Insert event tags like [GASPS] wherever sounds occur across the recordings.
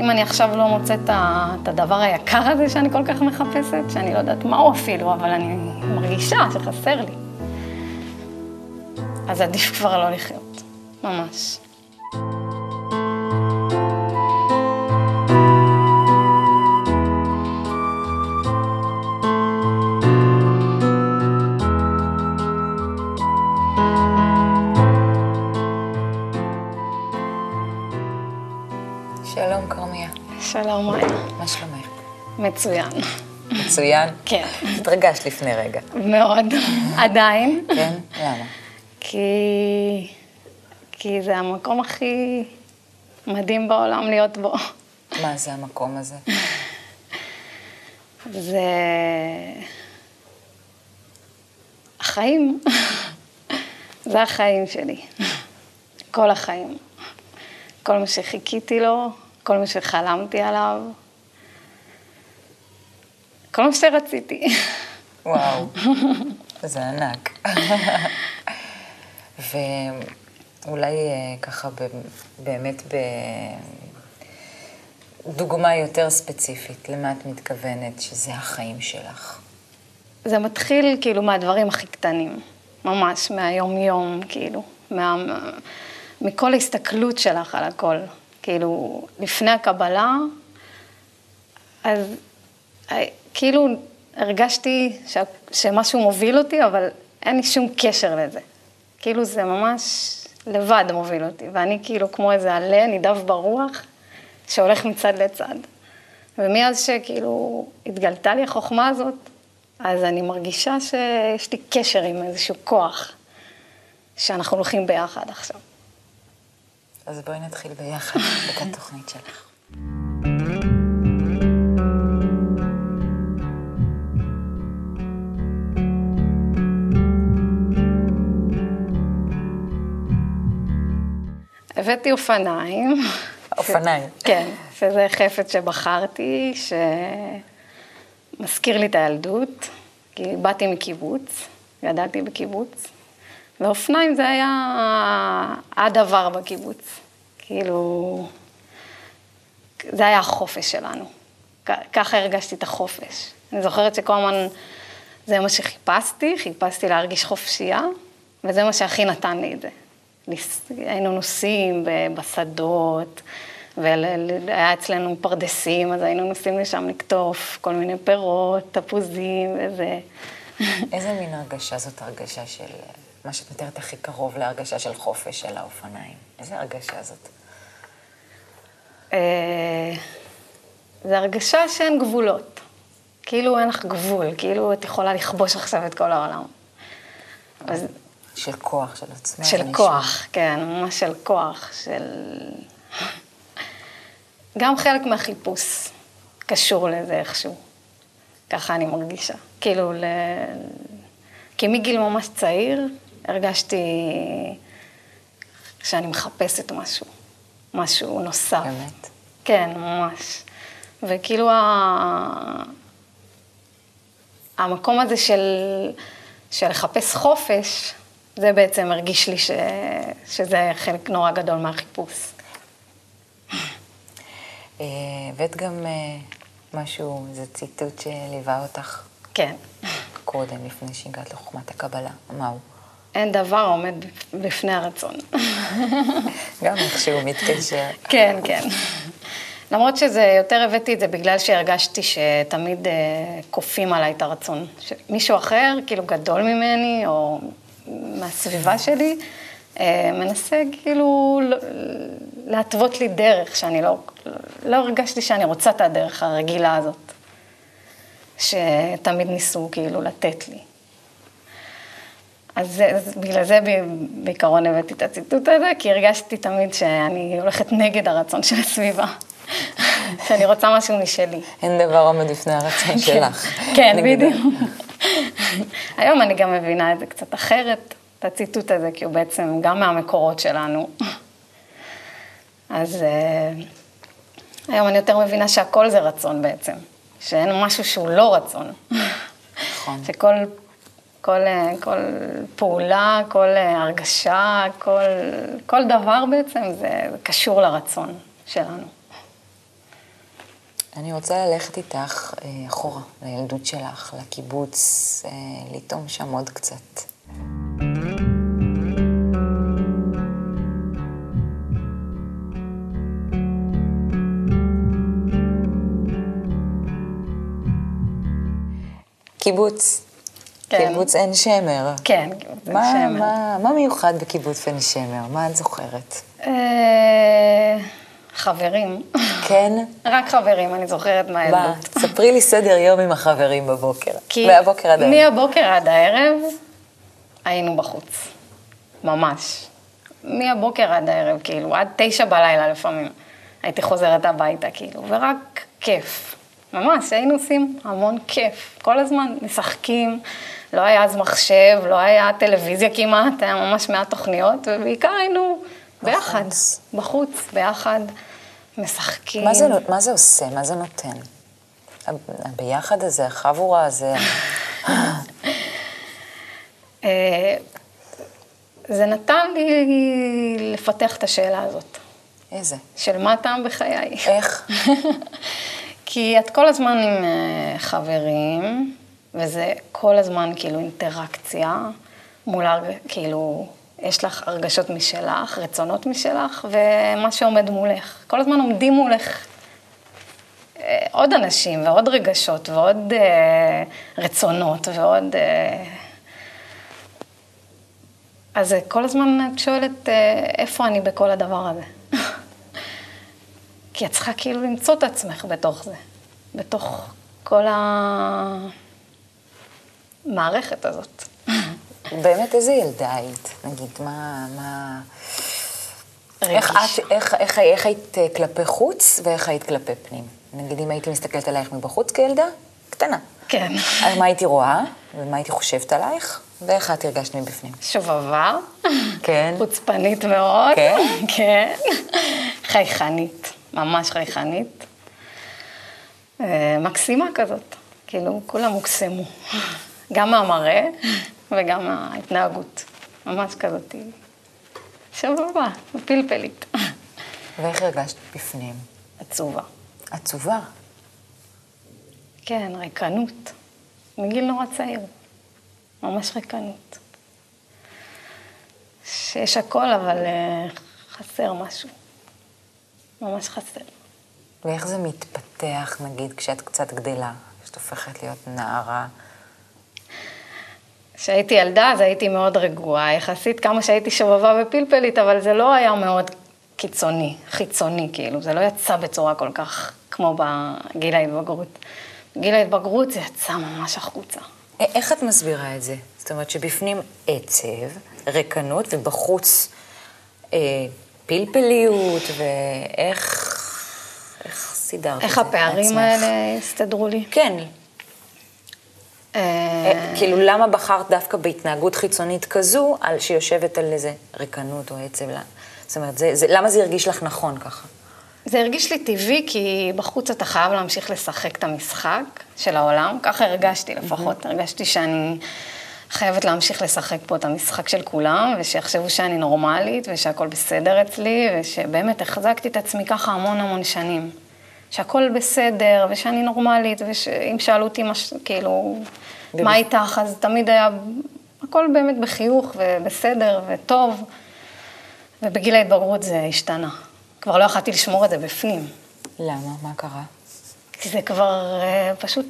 אם אני עכשיו לא מוצאת את הדבר היקר הזה שאני כל כך מחפשת, שאני לא יודעת מהו אפילו, אבל אני מרגישה שחסר לי, אז עדיף כבר לא לחיות, ממש. מצוין. מצוין? כן. התרגשת לפני רגע. מאוד. עדיין. כן? למה? כי... כי זה המקום הכי מדהים בעולם להיות בו. מה זה המקום הזה? זה... החיים. זה החיים שלי. כל החיים. כל מה שחיכיתי לו, כל מה שחלמתי עליו, כל מה שרציתי. וואו, [LAUGHS] זה ענק. [LAUGHS] ואולי אה, ככה באמת בדוגמה יותר ספציפית, למה את מתכוונת שזה החיים שלך? זה מתחיל כאילו מהדברים הכי קטנים, ממש מהיום-יום, כאילו, מה, מכל ההסתכלות שלך על הכל. כאילו, לפני הקבלה, אז אה, כאילו הרגשתי ש, שמשהו מוביל אותי, אבל אין לי שום קשר לזה. כאילו זה ממש לבד מוביל אותי, ואני כאילו כמו איזה עלה נידב ברוח, שהולך מצד לצד. ומאז שכאילו התגלתה לי החוכמה הזאת, אז אני מרגישה שיש לי קשר עם איזשהו כוח, שאנחנו הולכים ביחד עכשיו. אז בואי נתחיל ביחד [LAUGHS] את התוכנית שלך. הבאתי אופניים. אופניים. כן, שזה חפץ שבחרתי, שמזכיר לי את הילדות, כי באתי מקיבוץ, גדלתי בקיבוץ, ואופניים זה היה הדבר בקיבוץ. כאילו, זה היה החופש שלנו. ככה הרגשתי את החופש. אני זוכרת שכל הזמן זה מה שחיפשתי, חיפשתי להרגיש חופשייה, וזה מה שהכי נתן לי את זה. היינו נוסעים בשדות, והיה אצלנו פרדסים, אז היינו נוסעים לשם לקטוף כל מיני פירות, תפוזים וזה. [LAUGHS] איזה מין הרגשה זאת הרגשה של מה שאת מתארת הכי קרוב להרגשה של חופש של האופניים. איזה הרגשה זאת? אה, זה הרגשה שאין גבולות. כאילו אין לך גבול, כאילו את יכולה לכבוש עכשיו את כל העולם. אז... של כוח, של עצמך. של כוח, כן, ממש של כוח, של... גם חלק מהחיפוש קשור לזה איכשהו. ככה אני מרגישה. כאילו, ל... כי מגיל ממש צעיר הרגשתי שאני מחפשת משהו, משהו נוסף. באמת? כן, ממש. וכאילו ה... המקום הזה של, של לחפש חופש, זה בעצם הרגיש לי ש... שזה חלק נורא גדול מהחיפוש. אה, הבאת גם אה, משהו, איזה ציטוט שליווה אותך. כן. קודם, לפני שהגעת לחוכמת הקבלה. מהו? אין דבר עומד בפני הרצון. [LAUGHS] גם איכשהו מתקשר. כן, כן. למרות שזה, יותר הבאתי את זה בגלל שהרגשתי שתמיד אה, כופים עליי את הרצון. מישהו אחר, כאילו גדול ממני, או מהסביבה שלי, אה, מנסה כאילו להתוות לי דרך שאני לא, לא הרגשתי שאני רוצה את הדרך הרגילה הזאת, שתמיד ניסו כאילו לתת לי. אז, אז בגלל זה בעיקרון הבאתי את הציטוט הזה, כי הרגשתי תמיד שאני הולכת נגד הרצון של הסביבה. [LAUGHS] שאני רוצה משהו משלי. אין דבר עומד לפני הרצון כן. שלך. כן, בדיוק. היום אני גם מבינה את זה קצת אחרת, את הציטוט הזה, כי הוא בעצם גם מהמקורות שלנו. אז uh, היום אני יותר מבינה שהכל זה רצון בעצם, שאין משהו שהוא לא רצון. נכון. שכל כל, אה, כל פעולה, כל אה, הרגשה, כל, כל דבר בעצם, זה, זה קשור לרצון שלנו. אני רוצה ללכת איתך אה, אחורה, לילדות שלך, לקיבוץ, אה, לטעום שם עוד קצת. קיבוץ. כן. קיבוץ עין שמר. כן, קיבוץ עין מה, שמר. מה, מה מיוחד בקיבוץ עין שמר? מה את זוכרת? אה, חברים. [LAUGHS] כן? רק חברים, אני זוכרת מה? מהילדות. ספרי לי סדר יום עם החברים בבוקר. כי מהבוקר עד היום. מהבוקר עד הערב היינו בחוץ. ממש. מהבוקר עד הערב, כאילו, עד תשע בלילה לפעמים. הייתי חוזרת הביתה, כאילו, ורק כיף. ממש, היינו עושים המון כיף. כל הזמן משחקים, לא היה אז מחשב, לא היה טלוויזיה כמעט, היה ממש מעט תוכניות, ובעיקר היינו ביחד. בחוץ, ביחד, משחקים. מה זה, מה זה עושה? מה זה נותן? הביחד הזה, החבורה הזה, אה, זה נתן לי לפתח את השאלה הזאת, איזה? של מה הטעם בחיי. איך? [LAUGHS] כי את כל הזמן עם אה, חברים, וזה כל הזמן כאילו אינטראקציה מול, כאילו, יש לך הרגשות משלך, רצונות משלך, ומה שעומד מולך. כל הזמן עומדים מולך אה, עוד אנשים, ועוד רגשות, ועוד אה, רצונות, ועוד... אה, אז כל הזמן את שואלת, אה, איפה אני בכל הדבר הזה? [LAUGHS] כי את צריכה כאילו למצוא את עצמך בתוך זה, בתוך כל המערכת הזאת. באמת, איזה ילדה היית? נגיד, מה... מה... איך. את, איך, איך, איך היית אה, כלפי חוץ ואיך היית כלפי פנים? נגיד, אם הייתי מסתכלת עלייך מבחוץ כילדה, קטנה. כן. אז מה הייתי רואה, ומה הייתי חושבת עלייך, ואיך את הרגשת מבפנים. שובבה. כן. חוצפנית מאוד. כן? כן. חייכנית, ממש חייכנית. אה, מקסימה כזאת. כאילו, כולם הוקסמו. גם מהמראה וגם מההתנהגות. ממש כזאת. שובבה, פלפלית. ואיך הרגשת בפנים? עצובה. עצובה. כן, ריקנות. מגיל נורא צעיר. ממש ריקנות. שיש הכל, אבל אה, חסר משהו. ממש חסר. ואיך זה מתפתח, נגיד, כשאת קצת גדלה, כשאת הופכת להיות נערה? כשהייתי ילדה אז הייתי מאוד רגועה, יחסית כמה שהייתי שובבה ופלפלית, אבל זה לא היה מאוד קיצוני, חיצוני, כאילו, זה לא יצא בצורה כל כך כמו בגיל ההתבגרות. בגיל ההתבגרות זה יצא ממש החוצה. איך את מסבירה את זה? זאת אומרת שבפנים עצב, ריקנות, ובחוץ אה, פלפליות, ואיך... איך סידרת איך את זה הפערים לעצמך? האלה הסתדרו לי? כן. אה, כאילו, למה בחרת דווקא בהתנהגות חיצונית כזו, על שיושבת על איזה ריקנות או עצב? זאת אומרת, זה, זה, למה זה הרגיש לך נכון ככה? זה הרגיש לי טבעי, כי בחוץ אתה חייב להמשיך לשחק את המשחק של העולם, ככה הרגשתי לפחות, הרגשתי שאני חייבת להמשיך לשחק פה את המשחק של כולם, ושיחשבו שאני נורמלית, ושהכול בסדר אצלי, ושבאמת החזקתי את עצמי ככה המון המון שנים. שהכול בסדר, ושאני נורמלית, ושאם שאלו אותי, מש, כאילו, מה איתך, אז תמיד היה הכל באמת בחיוך, ובסדר, וטוב. ובגיל ההתבגרות זה השתנה. כבר לא יכלתי לשמור את זה בפנים. למה? מה קרה? כי זה כבר אה, פשוט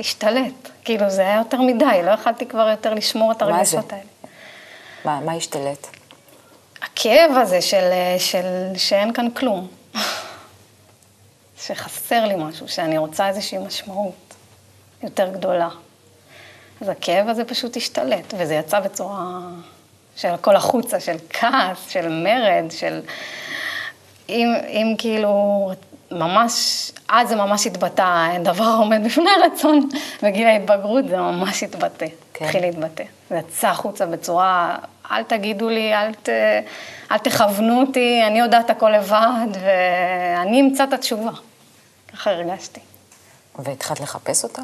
השתלט. כאילו, זה היה יותר מדי, לא יכלתי כבר יותר לשמור את? הרגשות האלה. מה, מה השתלט? הכאב הזה של, אה, של שאין כאן כלום. שחסר לי משהו, שאני רוצה איזושהי משמעות יותר גדולה. אז הכאב הזה פשוט השתלט, וזה יצא בצורה של הכל החוצה, של כעס, של מרד, של... אם, אם כאילו, ממש, אז זה ממש התבטא, דבר עומד בפני רצון, בגיל ההתבגרות זה ממש התבטא, כן. התחיל להתבטא. זה יצא החוצה בצורה, אל תגידו לי, אל, ת, אל תכוונו אותי, אני יודעת הכל לבד, ואני אמצא את התשובה. ככה הרגשתי. והתחלת לחפש אותה?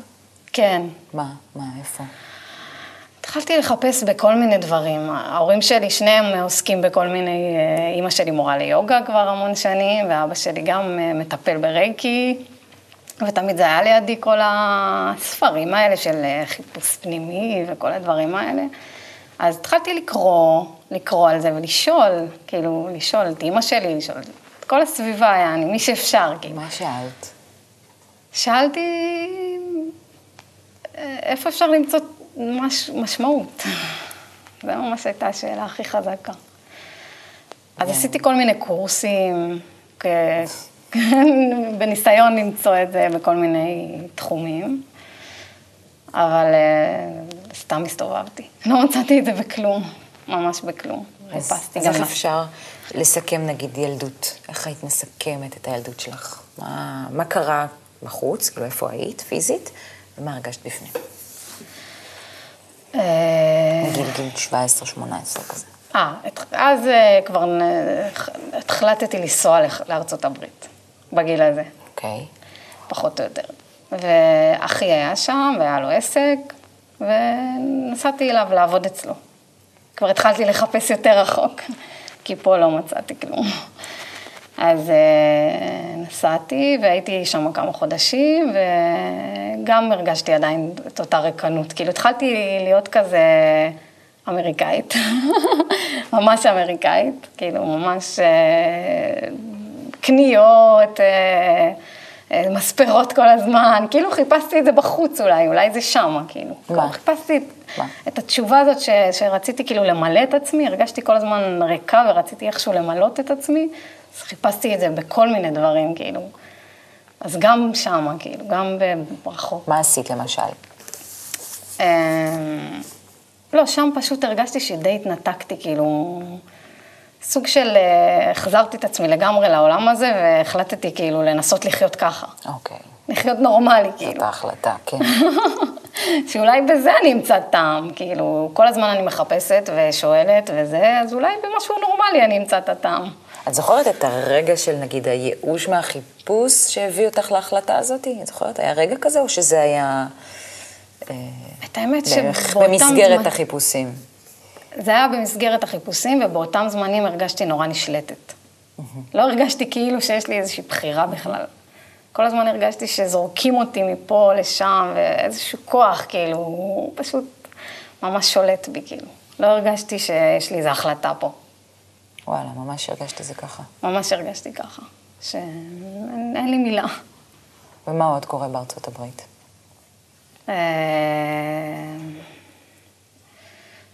כן, מה? מה? איפה? התחלתי לחפש בכל מיני דברים. ההורים שלי, שניהם עוסקים בכל מיני... אה, אימא שלי מורה ליוגה כבר המון שנים, ואבא שלי גם אה, מטפל ברייקי, ותמיד זה היה לידי כל הספרים האלה של אה, חיפוש פנימי וכל הדברים האלה. אז התחלתי לקרוא, לקרוא על זה ולשאול, כאילו, לשאול את אימא שלי, לשאול את כל הסביבה, יעני, מי שאפשר, כאילו. מה שאלת? שאלתי איפה אפשר למצוא מש, משמעות. [LAUGHS] זו ממש הייתה השאלה הכי חזקה. אז עשיתי כל מיני קורסים, כ- [LAUGHS] בניסיון למצוא את זה בכל מיני תחומים, אבל אה, סתם הסתובבתי. [LAUGHS] לא מצאתי את זה בכלום, ממש בכלום. אז, אז. איך אפשר לסכם נגיד ילדות? איך היית מסכמת את הילדות שלך? מה, מה קרה בחוץ? כאילו, איפה היית פיזית? ומה הרגשת בפנים? נגיד גיל 17-18 כזה. אה, אז אה, כבר החלטתי לנסוע לארצות הברית, בגיל הזה. אוקיי. פחות או יותר. ואחי היה שם, והיה לו עסק, ונסעתי אליו לעבוד אצלו. כבר התחלתי לחפש יותר רחוק, כי פה לא מצאתי כלום. אז אה, נסעתי והייתי שם כמה חודשים, וגם הרגשתי עדיין את אותה ריקנות. כאילו התחלתי להיות כזה אמריקאית, [LAUGHS] ממש אמריקאית, כאילו ממש אה, קניות, אה, מספרות כל הזמן, כאילו חיפשתי את זה בחוץ אולי, אולי זה שמה, כאילו. מה? חיפשתי את, מה? את התשובה הזאת ש, שרציתי כאילו למלא את עצמי, הרגשתי כל הזמן ריקה ורציתי איכשהו למלות את עצמי, אז חיפשתי את זה בכל מיני דברים, כאילו. אז גם שמה, כאילו, גם ברחוב. מה עשית למשל? אמ, לא, שם פשוט הרגשתי שדי התנתקתי, כאילו, סוג של, אה, החזרתי את עצמי לגמרי לעולם הזה, והחלטתי כאילו לנסות לחיות ככה. אוקיי. לחיות נורמלי, זאת כאילו. ההחלטה, כן. [LAUGHS] שאולי בזה אני אמצא טעם, כאילו, כל הזמן אני מחפשת ושואלת וזה, אז אולי במשהו נורמלי אני אמצא את הטעם. את זוכרת את הרגע של נגיד הייאוש מהחיפוש שהביא אותך להחלטה הזאת? את זוכרת? היה רגע כזה או שזה היה אה, את האמת שבאותם במסגרת זמנ- החיפושים? זה היה במסגרת החיפושים, ובאותם זמנים הרגשתי נורא נשלטת. לא הרגשתי כאילו שיש לי איזושהי בחירה בכלל. כל הזמן הרגשתי שזורקים אותי מפה לשם, ואיזשהו כוח, כאילו, הוא פשוט ממש שולט בי, כאילו. לא הרגשתי שיש לי איזו החלטה פה. וואלה, ממש הרגשת את זה ככה. ממש הרגשתי ככה, שאין אין לי מילה. ומה עוד קורה בארצות הברית? אה,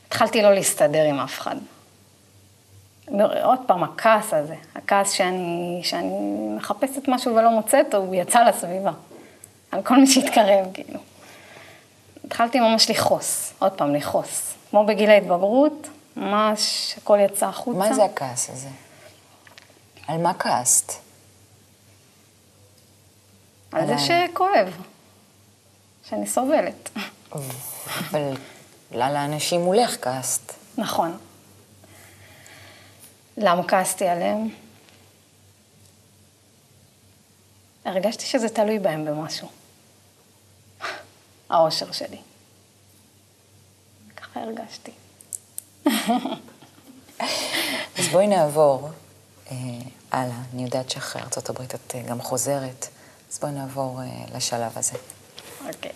התחלתי לא להסתדר עם אף אחד. עוד פעם, הכעס הזה, הכעס שאני, שאני מחפשת משהו ולא מוצאת, הוא יצא לסביבה. על כל מי שהתקרב, כאילו. התחלתי ממש לכעוס, עוד פעם, לכעוס. כמו בגיל ההתבגרות, ממש הכל יצא החוצה. מה זה הכעס הזה? על מה כעסת? על זה שכואב, שאני סובלת. אבל על האנשים מולך כעסת. נכון. למה כעסתי עליהם? הרגשתי שזה תלוי בהם במשהו. [LAUGHS] האושר שלי. ככה הרגשתי. [LAUGHS] אז בואי נעבור אה, הלאה. אני יודעת שאחרי ארצות הברית את אה, גם חוזרת, אז בואי נעבור אה, לשלב הזה. אוקיי.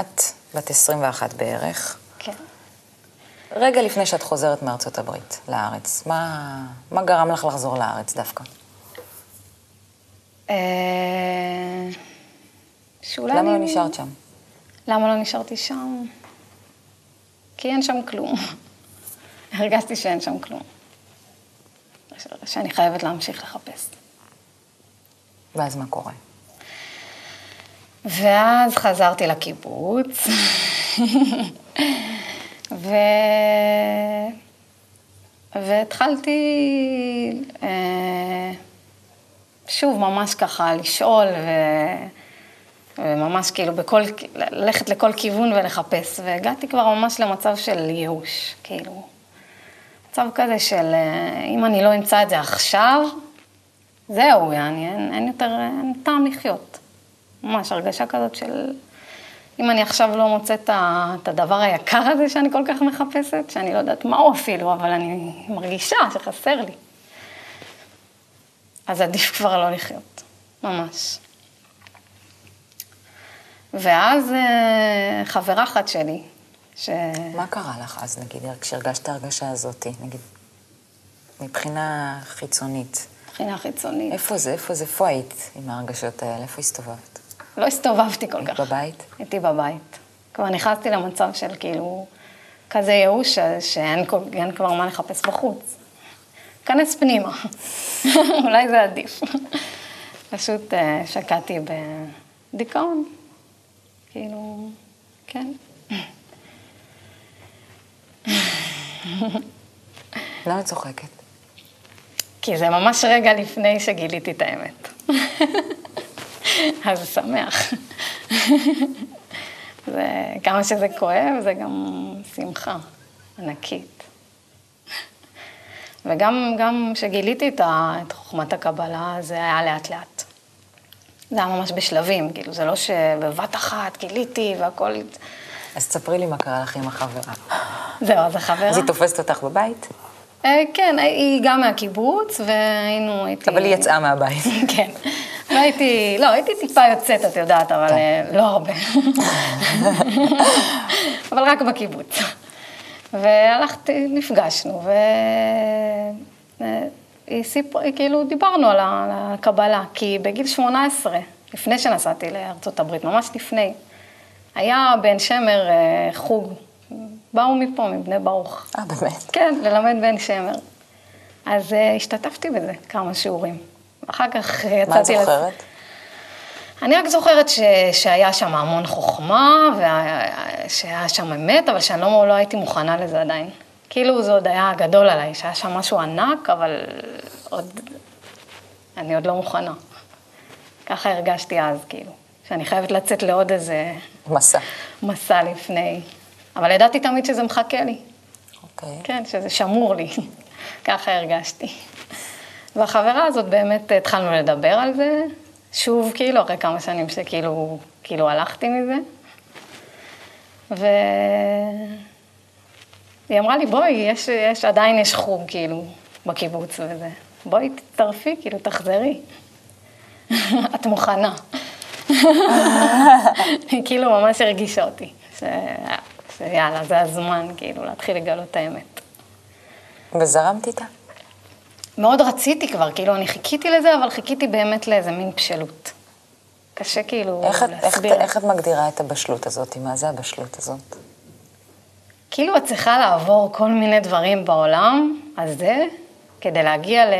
את בת 21 בערך. רגע לפני שאת חוזרת מארצות הברית לארץ, מה, מה גרם לך לחזור לארץ דווקא? אה, שאולי למה לא אני- נשארת שם? למה לא נשארתי שם? כי אין שם כלום. [LAUGHS] הרגשתי שאין שם כלום. שאני חייבת להמשיך לחפש. ואז מה קורה? ואז חזרתי לקיבוץ, [LAUGHS] ו... והתחלתי אה, שוב ממש ככה לשאול, ו... וממש כאילו בכל, ללכת לכל כיוון ולחפש, והגעתי כבר ממש למצב של ייאוש, כאילו, מצב כזה של אה, אם אני לא אמצא את זה עכשיו, זהו, יעני, אין, אין יותר, אין טעם לחיות. ממש הרגשה כזאת של אם אני עכשיו לא מוצאת את את הדבר היקר הזה שאני כל כך מחפשת, שאני לא יודעת מהו אפילו, אבל אני מרגישה שחסר לי. אז עדיף כבר לא לחיות, ממש. ואז אה, חברה אחת שלי, ש... מה קרה לך אז, נגיד, כשהרגשת הרגשה הזאת, נגיד, מבחינה חיצונית? מבחינה חיצונית, איפה זה, איפה זה, איפה היית עם ההרגשות האלה? איפה הסתובבת? לא הסתובבתי כל כך. בבית? הייתי בבית. כבר נכנסתי למצב של כאילו, כזה ייאוש, ש- שאין כבר מה לחפש בחוץ. כנס פנימה, [LAUGHS] אולי זה עדיף. [LAUGHS] פשוט אה, שקעתי בדיכאון, כאילו, כן. למה את צוחקת? כי זה ממש רגע לפני שגיליתי את האמת. [LAUGHS] [LAUGHS] אז זה שמח. [LAUGHS] וכמה שזה כואב, זה גם שמחה ענקית. [LAUGHS] וגם גם כשגיליתי את, את חוכמת הקבלה, זה היה לאט-לאט. זה היה ממש בשלבים, כאילו, זה לא שבבת אחת גיליתי והכל... אז תספרי לי מה קרה לך עם החברה. [GASPS] זהו, אז החברה... אז היא תופסת אותך בבית? אה, כן, היא גם מהקיבוץ, והיינו... הייתי... אבל היא יצאה מהבית. כן. [LAUGHS] והייתי, לא, הייתי טיפה יוצאת, את יודעת, אבל אה, לא הרבה. [LAUGHS] אבל רק בקיבוץ. והלכתי, נפגשנו, והיא סיפרה, כאילו, דיברנו על הקבלה, כי בגיל 18, לפני שנסעתי לארצות הברית, ממש לפני, היה בעין שמר אה, חוג, באו מפה, מבני ברוך. אה, באמת? כן, ללמד בעין שמר. אז השתתפתי בזה, כמה שיעורים. אחר כך uh, יצאתי... מה את זוכרת? אני רק זוכרת ש... שהיה שם המון חוכמה, ושהיה שם אמת, אבל שאני לא, לא הייתי מוכנה לזה עדיין. כאילו זה עוד היה גדול עליי, שהיה שם משהו ענק, אבל עוד... אני עוד לא מוכנה. ככה הרגשתי אז, כאילו, שאני חייבת לצאת לעוד איזה מסע. מסע לפני. אבל ידעתי תמיד שזה מחכה לי. אוקיי. כן, שזה שמור לי, [LAUGHS] ככה הרגשתי. והחברה הזאת באמת התחלנו לדבר על זה, שוב, כאילו, אחרי כמה שנים שכאילו, כאילו הלכתי מזה. והיא אמרה לי, בואי, יש, יש, עדיין יש חוג, כאילו, בקיבוץ וזה. בואי תצטרפי, כאילו, תחזרי. [LAUGHS] את מוכנה. [LAUGHS] היא כאילו ממש הרגישה אותי, ש... שיאללה, זה הזמן, כאילו, להתחיל לגלות את האמת. וזרמת איתה? מאוד רציתי כבר, כאילו, אני חיכיתי לזה, אבל חיכיתי באמת לאיזה מין בשלות. קשה כאילו איך את, איך, להסביר. איך את מגדירה את הבשלות הזאת? מה זה הבשלות הזאת? כאילו את צריכה לעבור כל מיני דברים בעולם הזה, כדי להגיע, ל...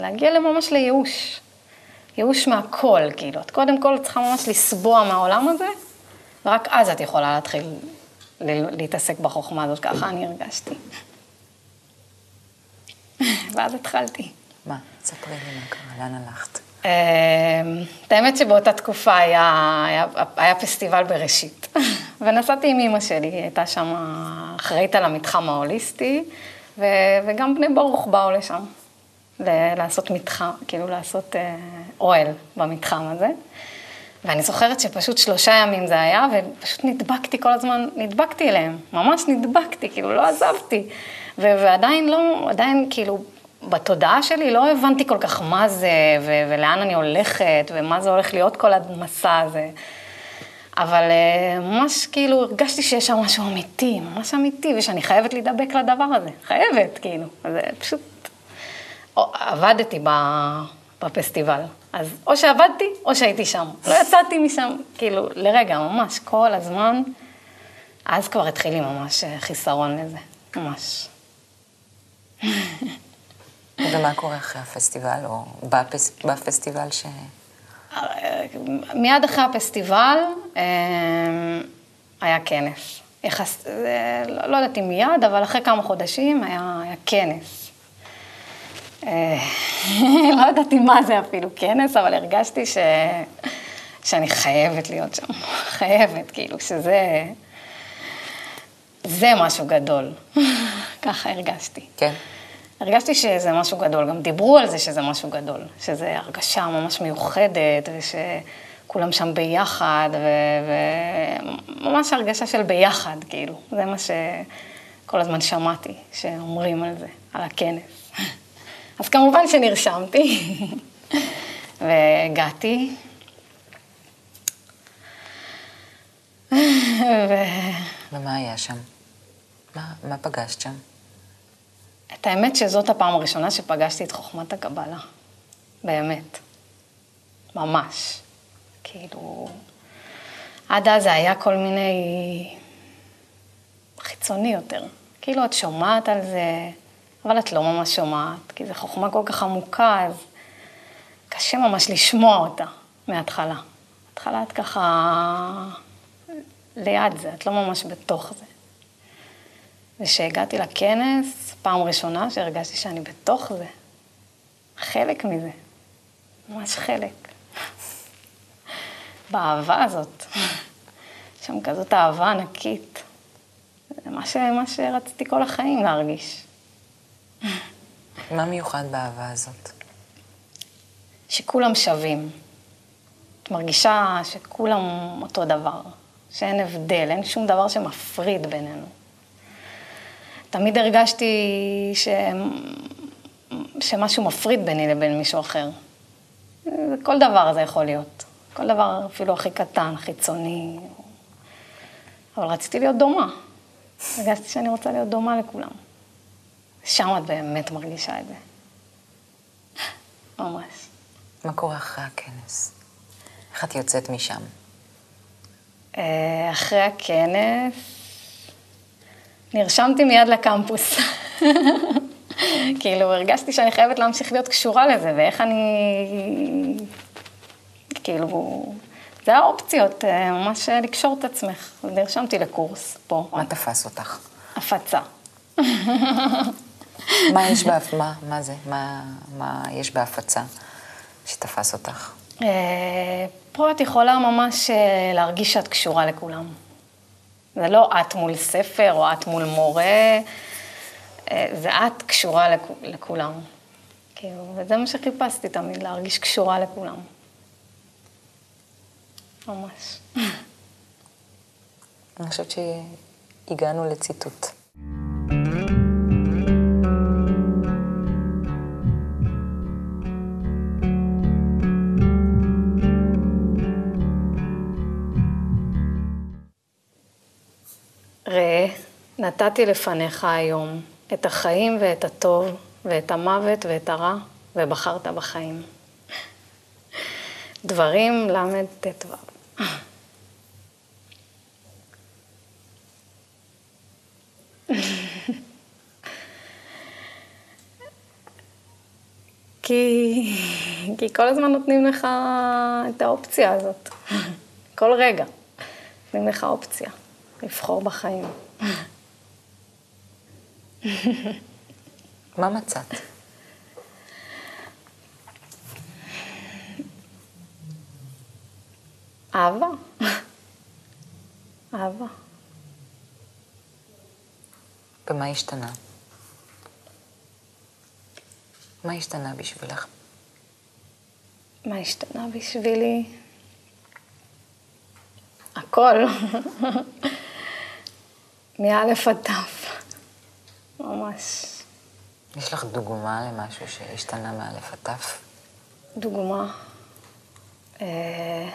להגיע לממש לייאוש. ייאוש מהכל, כאילו. את קודם כל צריכה ממש לסבוע מהעולם הזה, ורק אז את יכולה להתחיל ל- להתעסק בחוכמה הזאת, ככה אני הרגשתי. ואז התחלתי. מה? ספרי לי מה קרה, לאן הלכת? אמ, את האמת שבאותה תקופה היה, היה, היה פסטיבל בראשית, [LAUGHS] ונסעתי עם אימא שלי, היא הייתה שם אחראית על המתחם ההוליסטי, ו, וגם בני ברוך באו לשם, ל- לעשות מתחם, כאילו לעשות אה, אוהל במתחם הזה. ואני זוכרת שפשוט שלושה ימים זה היה, ופשוט נדבקתי כל הזמן, נדבקתי אליהם, ממש נדבקתי, כאילו לא עזבתי. ו- ועדיין לא, עדיין כאילו, בתודעה שלי לא הבנתי כל כך מה זה, ו- ולאן אני הולכת, ומה זה הולך להיות כל המסע הזה. אבל אה, ממש כאילו הרגשתי שיש שם משהו אמיתי, ממש אמיתי, ושאני חייבת להידבק לדבר הזה, חייבת, כאילו. זה פשוט... או, עבדתי בפסטיבל, אז או שעבדתי או שהייתי שם. לא יצאתי משם, כאילו, לרגע, ממש, כל הזמן. אז כבר התחיל לי ממש אה, חיסרון לזה, ממש. [LAUGHS] ומה קורה אחרי הפסטיבל, או בפס, בפסטיבל ש... מיד אחרי הפסטיבל אה, היה כנס. יחס, אה, לא לא יודעת אם מיד, אבל אחרי כמה חודשים היה, היה כנס. אה, [LAUGHS] לא ידעתי מה זה אפילו כנס, אבל הרגשתי ש, שאני חייבת להיות שם. [LAUGHS] חייבת, כאילו, שזה... זה משהו גדול. [LAUGHS] ככה הרגשתי. כן. הרגשתי שזה משהו גדול, גם דיברו על זה שזה משהו גדול, שזה הרגשה ממש מיוחדת, ושכולם שם ביחד, ממש הרגשה של ביחד, כאילו. זה מה שכל הזמן שמעתי, שאומרים על זה, על הכנס. [LAUGHS] אז כמובן שנרשמתי, [LAUGHS] והגעתי. [LAUGHS] ו... ומה היה שם? מה, מה פגשת שם? את האמת שזאת הפעם הראשונה שפגשתי את חוכמת הקבלה. באמת. ממש. כאילו, עד אז זה היה כל מיני חיצוני יותר. כאילו, את שומעת על זה, אבל את לא ממש שומעת, כי זו חוכמה כל כך עמוקה, אז קשה ממש לשמוע אותה מההתחלה. בהתחלה את ככה ליד זה, את לא ממש בתוך זה. וכשהגעתי לכנס, פעם ראשונה שהרגשתי שאני בתוך זה, חלק מזה, ממש חלק. באהבה הזאת, שם כזאת אהבה ענקית. זה מה, ש... מה שרציתי כל החיים להרגיש. מה מיוחד באהבה הזאת? שכולם שווים. את מרגישה שכולם אותו דבר, שאין הבדל, אין שום דבר שמפריד בינינו. תמיד הרגשתי ש... שמשהו מפריד ביני לבין מישהו אחר. כל דבר זה יכול להיות. כל דבר, אפילו הכי קטן, חיצוני. אבל רציתי להיות דומה. הרגשתי שאני רוצה להיות דומה לכולם. שם את באמת מרגישה את זה. ממש. מה קורה אחרי הכנס? איך את יוצאת משם? אה, אחרי הכנס, נרשמתי מיד לקמפוס. כאילו, הרגשתי שאני חייבת להמשיך להיות קשורה לזה, ואיך אני... כאילו, זה האופציות, אה, ממש לקשור את עצמך. נרשמתי לקורס פה. מה תפס אותך? הפצה. מה יש בהפ... מה, מה זה? מה, מה יש בהפצה שתפס אותך? אה, פה את יכולה ממש אה, להרגיש שאת קשורה לכולם. זה לא את מול ספר או את מול מורה, אה, זה את קשורה לכ... לכולם. כאילו, וזה מה שחיפשתי תמיד, להרגיש קשורה לכולם. ממש. אני חושבת שהגענו לציטוט. נתתי לפניך היום את החיים ואת הטוב, ואת המוות ואת הרע, ובחרת בחיים. דברים ל"ט"ו. כי, כי כל הזמן נותנים לך את האופציה הזאת. כל רגע נותנים לך אופציה. לבחור בחיים. מה מצאת? אהבה. אהבה. ומה השתנה? מה השתנה בשבילך? מה השתנה בשבילי? הכל. מאלף עד תף. ממש. יש לך דוגמה למשהו שהשתנה מאלף עד תף? דוגמה. אה,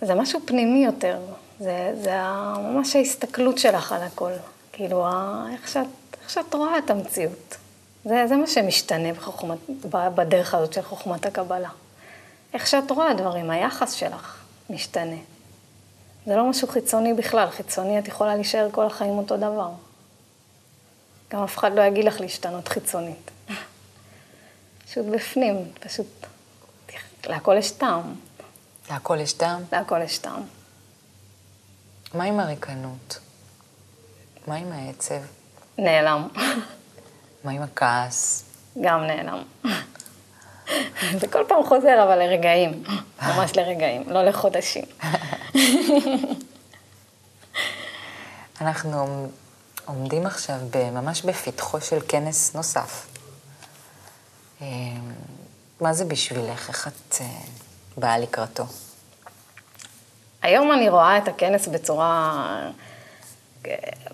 זה משהו פנימי יותר. זה, זה ממש ההסתכלות שלך על הכל. כאילו, איך שאת, איך שאת רואה את המציאות. זה, זה מה שמשתנה בחוכמת, בדרך הזאת של חוכמת הקבלה. איך שאת רואה דברים, היחס שלך משתנה. זה לא משהו חיצוני בכלל, חיצוני את יכולה להישאר כל החיים אותו דבר. גם אף אחד לא יגיד לך להשתנות חיצונית. [LAUGHS] פשוט בפנים, פשוט, להכל יש טעם. להכל יש טעם? להכל יש טעם. מה עם הריקנות? מה עם העצב? נעלם. [LAUGHS] מה עם הכעס? גם נעלם. [LAUGHS] זה כל פעם חוזר, אבל לרגעים, ממש לרגעים, לא לחודשים. אנחנו עומדים עכשיו ממש בפתחו של כנס נוסף. אה, מה זה בשבילך? איך את אה, באה לקראתו? היום אני רואה את הכנס בצורה,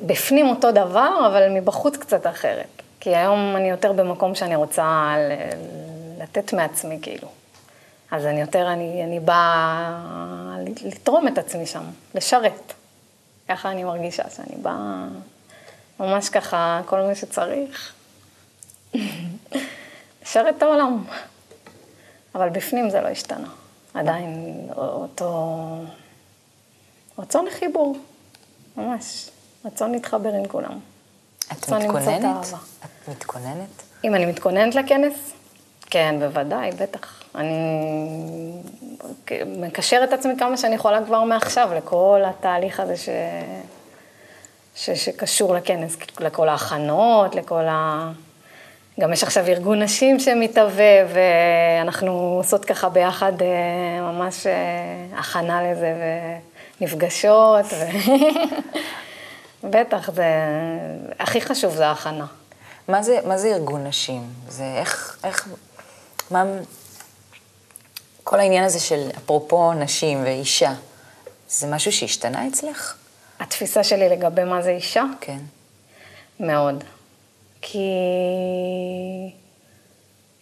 בפנים אותו דבר, אבל מבחוץ קצת אחרת. כי היום אני יותר במקום שאני רוצה לתת מעצמי, כאילו. אז אני יותר, אני, אני באה לתרום את עצמי שם, לשרת. ככה אני מרגישה, שאני באה ממש ככה, כל מה שצריך. [LAUGHS] לשרת את העולם. אבל בפנים זה לא השתנה. עדיין אותו רצון לחיבור, ממש. רצון להתחבר עם כולם. את מתכוננת? את מתכוננת? אם אני מתכוננת לכנס? כן, בוודאי, בטח. אני מקשרת את עצמי כמה שאני יכולה כבר מעכשיו לכל התהליך הזה ש... ש... שקשור לכנס, לכל ההכנות, לכל ה... גם יש עכשיו ארגון נשים שמתהווה, ואנחנו עושות ככה ביחד אה, ממש אה, הכנה לזה, ונפגשות, ו... [LAUGHS] בטח, זה... הכי חשוב זה ההכנה. מה זה, מה זה ארגון נשים? זה איך, איך, מה, כל העניין הזה של אפרופו נשים ואישה, זה משהו שהשתנה אצלך? התפיסה שלי לגבי מה זה אישה? כן. מאוד. כי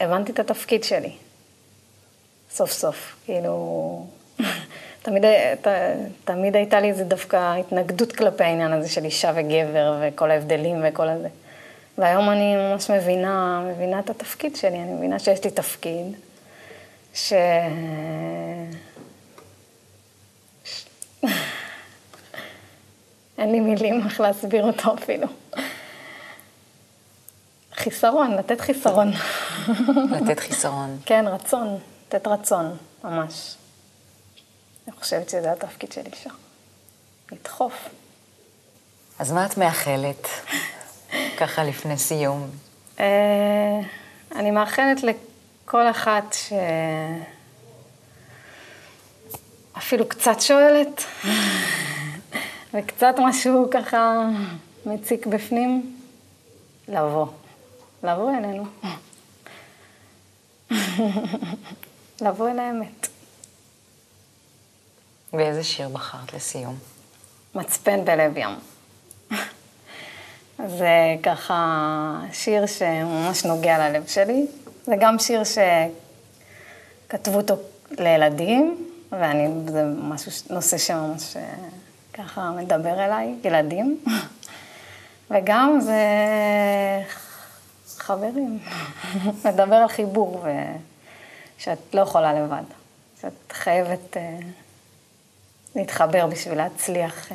הבנתי את התפקיד שלי, סוף סוף. כאילו, [LAUGHS] תמיד, ת, תמיד הייתה לי איזה דווקא התנגדות כלפי העניין הזה של אישה וגבר וכל ההבדלים וכל הזה. והיום אני ממש מבינה, מבינה את התפקיד שלי, אני מבינה שיש לי תפקיד, ש... [LAUGHS] אין לי מילים איך להסביר אותו אפילו. חיסרון, לתת חיסרון. [LAUGHS] לתת חיסרון. כן, רצון, לתת רצון, ממש. אני חושבת שזה התפקיד של אישה, לדחוף. אז מה את מאחלת, ככה לפני סיום? אה, אני מאחלת לכל אחת ש... אפילו קצת שואלת, וקצת משהו ככה מציק בפנים, לבוא. לבוא אלינו. לבוא אל האמת. ואיזה שיר בחרת לסיום? מצפן בלב ים. זה ככה שיר שממש נוגע ללב שלי. זה גם שיר שכתבו אותו לילדים, ואני, זה משהו, נושא שממש אה, ככה מדבר אליי, ילדים. [LAUGHS] וגם זה חברים, [LAUGHS] מדבר על חיבור, ושאת לא יכולה לבד. שאת חייבת uh, להתחבר בשביל להצליח uh,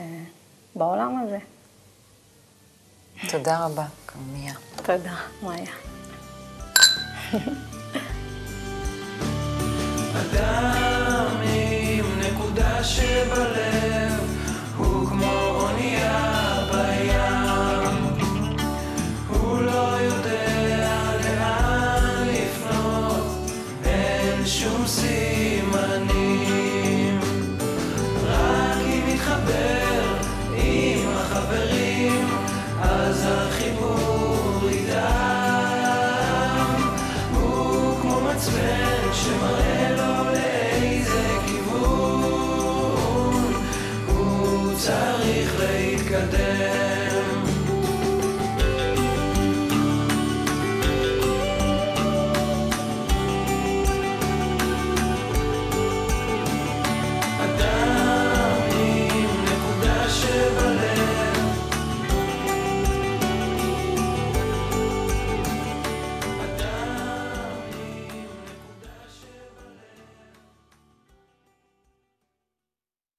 בעולם הזה. תודה רבה, כרמיה. תודה, מאיה. אדם עם נקודה שבלב